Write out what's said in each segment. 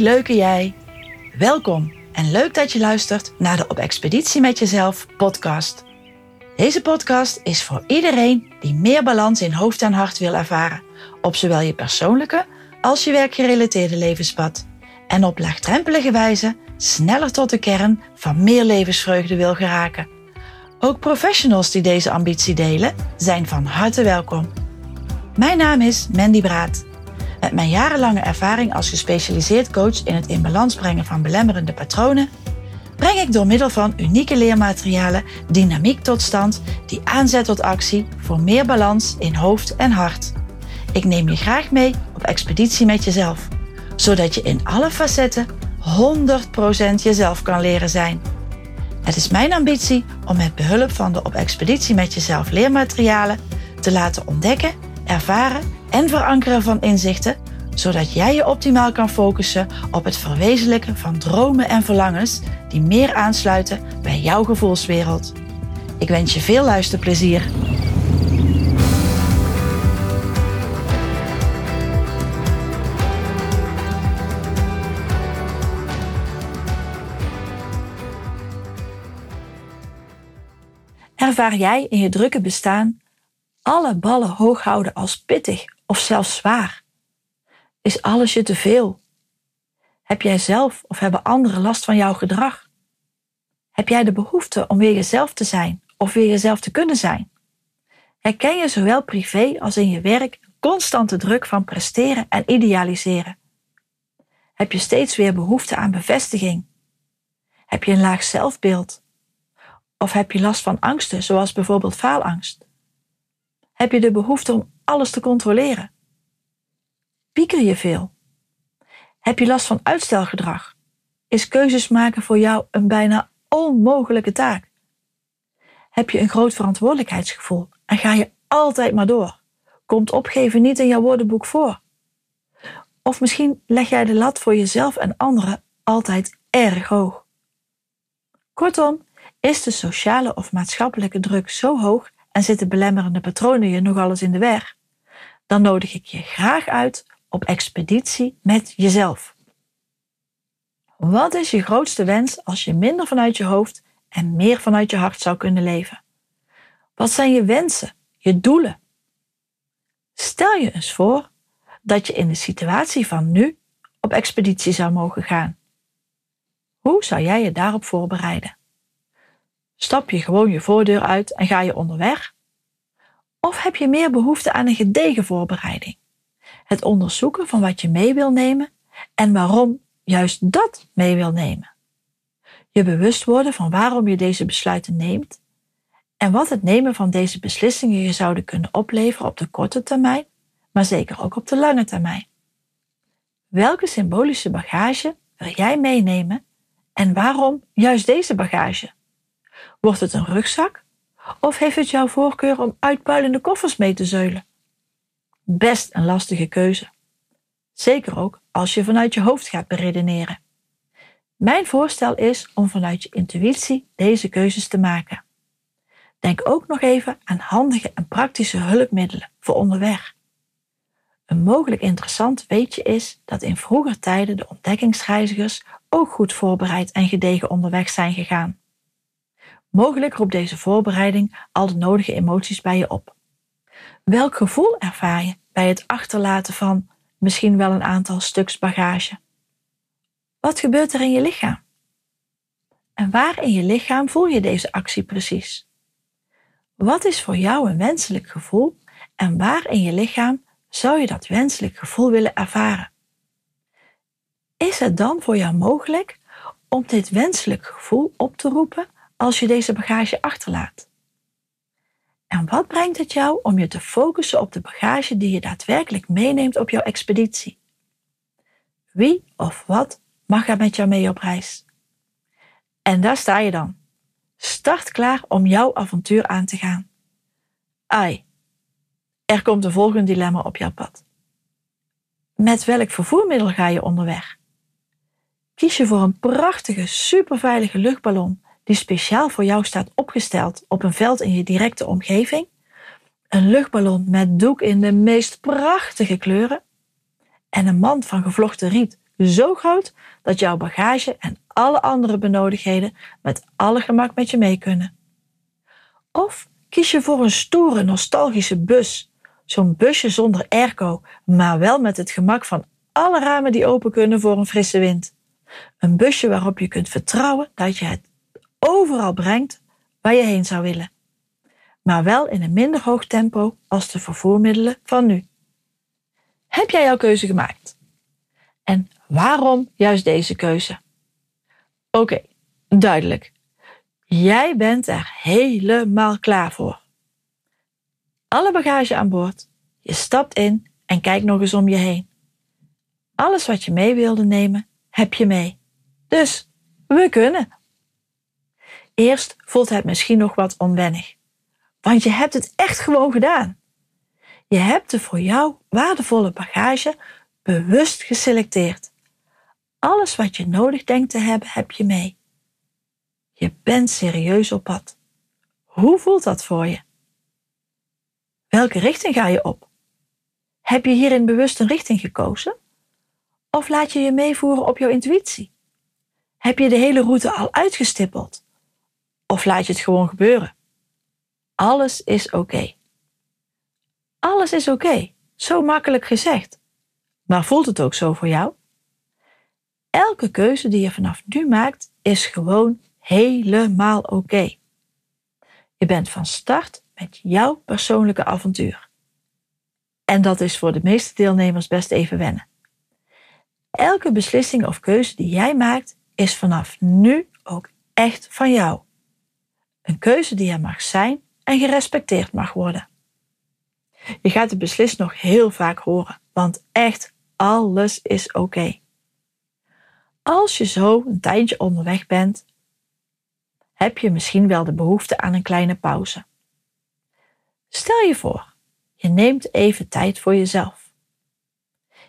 Leuke jij. Welkom en leuk dat je luistert naar de Op Expeditie met Jezelf podcast. Deze podcast is voor iedereen die meer balans in hoofd en hart wil ervaren. Op zowel je persoonlijke als je werkgerelateerde levenspad. En op laagdrempelige wijze sneller tot de kern van meer levensvreugde wil geraken. Ook professionals die deze ambitie delen, zijn van harte welkom. Mijn naam is Mandy Braat. Met mijn jarenlange ervaring als gespecialiseerd coach in het in balans brengen van belemmerende patronen, breng ik door middel van unieke leermaterialen dynamiek tot stand die aanzet tot actie voor meer balans in hoofd en hart. Ik neem je graag mee op expeditie met jezelf, zodat je in alle facetten 100% jezelf kan leren zijn. Het is mijn ambitie om met behulp van de op expeditie met jezelf leermaterialen te laten ontdekken, ervaren en verankeren van inzichten, zodat jij je optimaal kan focussen op het verwezenlijken van dromen en verlangens die meer aansluiten bij jouw gevoelswereld. Ik wens je veel luisterplezier. Ervaar jij in je drukke bestaan alle ballen hoog houden als pittig of zelfs zwaar? Is alles je te veel? Heb jij zelf of hebben anderen last van jouw gedrag? Heb jij de behoefte om weer jezelf te zijn of weer jezelf te kunnen zijn? Herken je zowel privé als in je werk constante druk van presteren en idealiseren? Heb je steeds weer behoefte aan bevestiging? Heb je een laag zelfbeeld? Of heb je last van angsten, zoals bijvoorbeeld faalangst? Heb je de behoefte om alles te controleren? Pieker je veel? Heb je last van uitstelgedrag? Is keuzes maken voor jou een bijna onmogelijke taak? Heb je een groot verantwoordelijkheidsgevoel en ga je altijd maar door? Komt opgeven niet in jouw woordenboek voor? Of misschien leg jij de lat voor jezelf en anderen altijd erg hoog. Kortom, is de sociale of maatschappelijke druk zo hoog en zitten belemmerende patronen je nogal eens in de weg, dan nodig ik je graag uit op expeditie met jezelf. Wat is je grootste wens als je minder vanuit je hoofd en meer vanuit je hart zou kunnen leven? Wat zijn je wensen, je doelen? Stel je eens voor dat je in de situatie van nu op expeditie zou mogen gaan. Hoe zou jij je daarop voorbereiden? Stap je gewoon je voordeur uit en ga je onderweg? Of heb je meer behoefte aan een gedegen voorbereiding? Het onderzoeken van wat je mee wil nemen en waarom juist dat mee wil nemen. Je bewust worden van waarom je deze besluiten neemt en wat het nemen van deze beslissingen je zouden kunnen opleveren op de korte termijn, maar zeker ook op de lange termijn. Welke symbolische bagage wil jij meenemen en waarom juist deze bagage? Wordt het een rugzak? Of heeft het jouw voorkeur om uitpuilende koffers mee te zeulen? Best een lastige keuze. Zeker ook als je vanuit je hoofd gaat beredeneren. Mijn voorstel is om vanuit je intuïtie deze keuzes te maken. Denk ook nog even aan handige en praktische hulpmiddelen voor onderweg. Een mogelijk interessant weetje is dat in vroeger tijden de ontdekkingsreizigers ook goed voorbereid en gedegen onderweg zijn gegaan. Mogelijk roept deze voorbereiding al de nodige emoties bij je op. Welk gevoel ervaar je bij het achterlaten van misschien wel een aantal stuks bagage? Wat gebeurt er in je lichaam? En waar in je lichaam voel je deze actie precies? Wat is voor jou een wenselijk gevoel en waar in je lichaam zou je dat wenselijk gevoel willen ervaren? Is het dan voor jou mogelijk om dit wenselijk gevoel op te roepen als je deze bagage achterlaat? En wat brengt het jou om je te focussen op de bagage die je daadwerkelijk meeneemt op jouw expeditie? Wie of wat mag er met jou mee op reis? En daar sta je dan, start klaar om jouw avontuur aan te gaan. Ai, er komt een volgend dilemma op jouw pad. Met welk vervoermiddel ga je onderweg? Kies je voor een prachtige, superveilige luchtballon die speciaal voor jou staat opgesteld op een veld in je directe omgeving. Een luchtballon met doek in de meest prachtige kleuren. En een mand van gevlochten riet zo groot dat jouw bagage en alle andere benodigdheden met alle gemak met je mee kunnen. Of kies je voor een stoere, nostalgische bus. Zo'n busje zonder airco, maar wel met het gemak van alle ramen die open kunnen voor een frisse wind. Een busje waarop je kunt vertrouwen dat je het overal brengt waar je heen zou willen. Maar wel in een minder hoog tempo als de vervoermiddelen van nu. Heb jij jouw keuze gemaakt? En waarom juist deze keuze? Oké, duidelijk. Jij bent er helemaal klaar voor. Alle bagage aan boord. Je stapt in en kijkt nog eens om je heen. Alles wat je mee wilde nemen, heb je mee. Dus we kunnen. Eerst voelt het misschien nog wat onwennig, want je hebt het echt gewoon gedaan. Je hebt de voor jou waardevolle bagage bewust geselecteerd. Alles wat je nodig denkt te hebben, heb je mee. Je bent serieus op pad. Hoe voelt dat voor je? Welke richting ga je op? Heb je hierin bewust een richting gekozen? Of laat je je meevoeren op jouw intuïtie? Heb je de hele route al uitgestippeld? Of laat je het gewoon gebeuren? Alles is oké. Alles is oké. Zo makkelijk gezegd. Maar voelt het ook zo voor jou? Elke keuze die je vanaf nu maakt is gewoon helemaal oké. Je bent van start met jouw persoonlijke avontuur. En dat is voor de meeste deelnemers best even wennen. Elke beslissing of keuze die jij maakt is vanaf nu ook echt van jou. Een keuze die er mag zijn en gerespecteerd mag worden. Je gaat het beslist nog heel vaak horen, want echt alles is oké. Als je zo een tijdje onderweg bent, heb je misschien wel de behoefte aan een kleine pauze. Stel je voor, je neemt even tijd voor jezelf.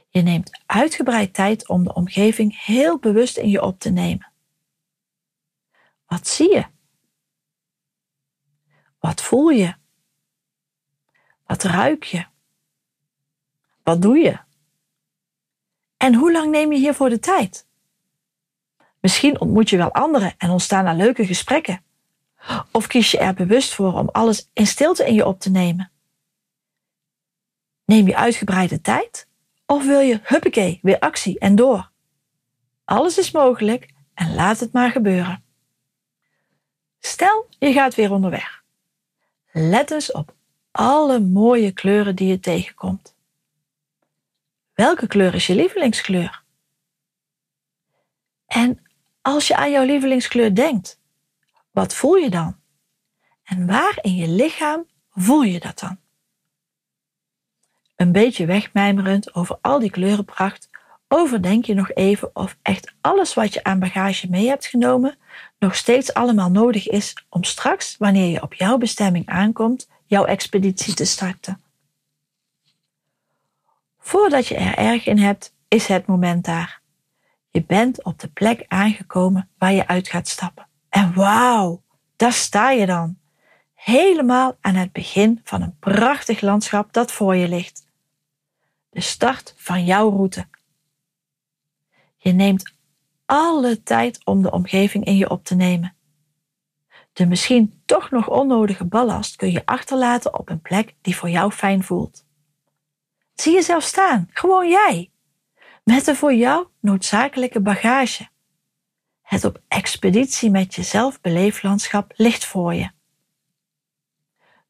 Je neemt uitgebreid tijd om de omgeving heel bewust in je op te nemen. Wat zie je? Wat voel je? Wat ruik je? Wat doe je? En hoe lang neem je hiervoor de tijd? Misschien ontmoet je wel anderen en ontstaan er leuke gesprekken. Of kies je er bewust voor om alles in stilte in je op te nemen? Neem je uitgebreide tijd? Of wil je, huppakee, weer actie en door? Alles is mogelijk en laat het maar gebeuren. Stel, je gaat weer onderweg. Let eens op alle mooie kleuren die je tegenkomt. Welke kleur is je lievelingskleur? En als je aan jouw lievelingskleur denkt, wat voel je dan? En waar in je lichaam voel je dat dan? Een beetje wegmijmerend over al die kleurenpracht, overdenk je nog even of echt alles wat je aan bagage mee hebt genomen nog steeds allemaal nodig is om straks, wanneer je op jouw bestemming aankomt, jouw expeditie te starten. Voordat je er erg in hebt, is het moment daar. Je bent op de plek aangekomen waar je uit gaat stappen. En wauw, daar sta je dan. Helemaal aan het begin van een prachtig landschap dat voor je ligt. De start van jouw route. Je neemt alle tijd om de omgeving in je op te nemen. De misschien toch nog onnodige ballast kun je achterlaten op een plek die voor jou fijn voelt. Zie jezelf staan, gewoon jij, met de voor jou noodzakelijke bagage. Het op expeditie met jezelf beleeflandschap ligt voor je.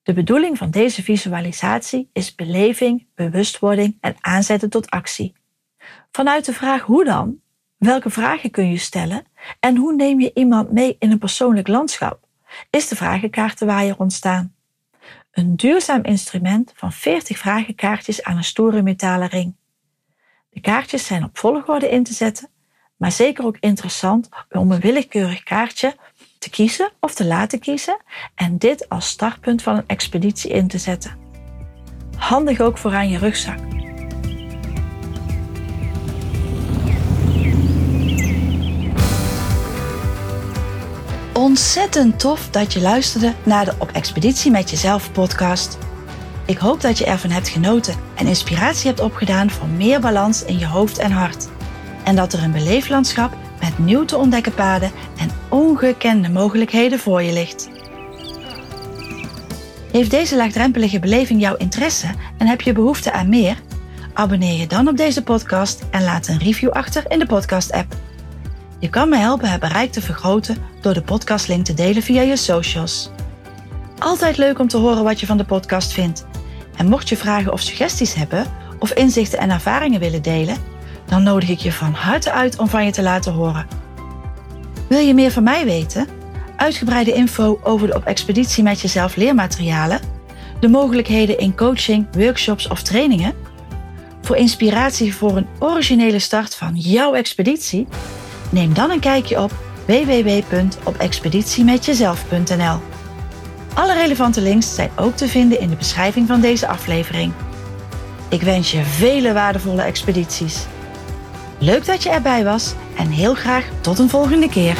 De bedoeling van deze visualisatie is beleving, bewustwording en aanzetten tot actie. Vanuit de vraag hoe dan, welke vragen kun je stellen en hoe neem je iemand mee in een persoonlijk landschap, is de vragenkaartenwaaier ontstaan. Een duurzaam instrument van 40 vragenkaartjes aan een stoere metalen ring. De kaartjes zijn op volgorde in te zetten, maar zeker ook interessant om een willekeurig kaartje te kiezen of te laten kiezen en dit als startpunt van een expeditie in te zetten. Handig ook voor aan je rugzak. Ontzettend tof dat je luisterde naar de Op Expeditie met Jezelf podcast. Ik hoop dat je ervan hebt genoten en inspiratie hebt opgedaan voor meer balans in je hoofd en hart. en dat er een beleeflandschap met nieuw te ontdekken paden en ongekende mogelijkheden voor je ligt. Heeft deze laagdrempelige beleving jouw interesse en heb je behoefte aan meer? Abonneer je dan op deze podcast en laat een review achter in de podcast-app. Je kan me helpen het bereik te vergroten door de podcastlink te delen via je socials. Altijd leuk om te horen wat je van de podcast vindt. En mocht je vragen of suggesties hebben, of inzichten en ervaringen willen delen, dan nodig ik je van harte uit om van je te laten horen. Wil je meer van mij weten? Uitgebreide info over de op expeditie met jezelf leermaterialen, de mogelijkheden in coaching, workshops of trainingen? Voor inspiratie voor een originele start van jouw expeditie? Neem dan een kijkje op www.opexpeditiemetjezelf.nl. Alle relevante links zijn ook te vinden in de beschrijving van deze aflevering. Ik wens je vele waardevolle expedities. Leuk dat je erbij was en heel graag tot een volgende keer.